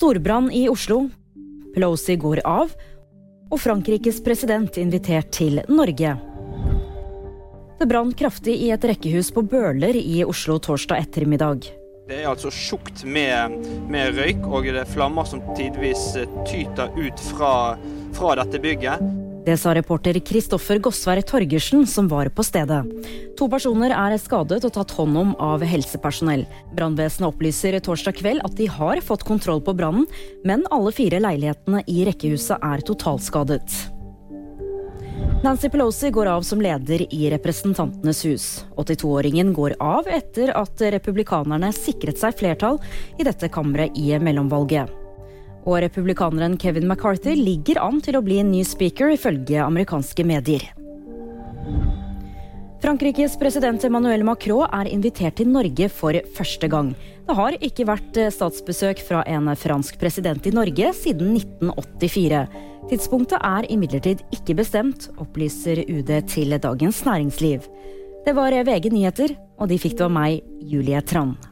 Storbrann i Oslo. Pelosi går av. Og Frankrikes president invitert til Norge. Det brant kraftig i et rekkehus på Bøler i Oslo torsdag ettermiddag. Det er altså tjukt med, med, røyk, og det er flammer som tidvis tyter ut fra, fra dette bygget. Det sa reporter Kristoffer Gossvær Torgersen, som var på stedet. To personer er skadet og tatt hånd om av helsepersonell. Brannvesenet opplyser torsdag kveld at de har fått kontroll på brannen, men alle fire leilighetene i rekkehuset er totalskadet. Nancy Pelosi går av som leder i Representantenes hus. 82-åringen går av etter at republikanerne sikret seg flertall i dette kammeret i mellomvalget. Og republikaneren Kevin McCarthy ligger an til å bli ny speaker, ifølge amerikanske medier. Frankrikes president Emmanuel Macron er invitert til Norge for første gang. Det har ikke vært statsbesøk fra en fransk president i Norge siden 1984. Tidspunktet er imidlertid ikke bestemt, opplyser UD til Dagens Næringsliv. Det var VG nyheter, og de fikk det av meg, Julie Trand.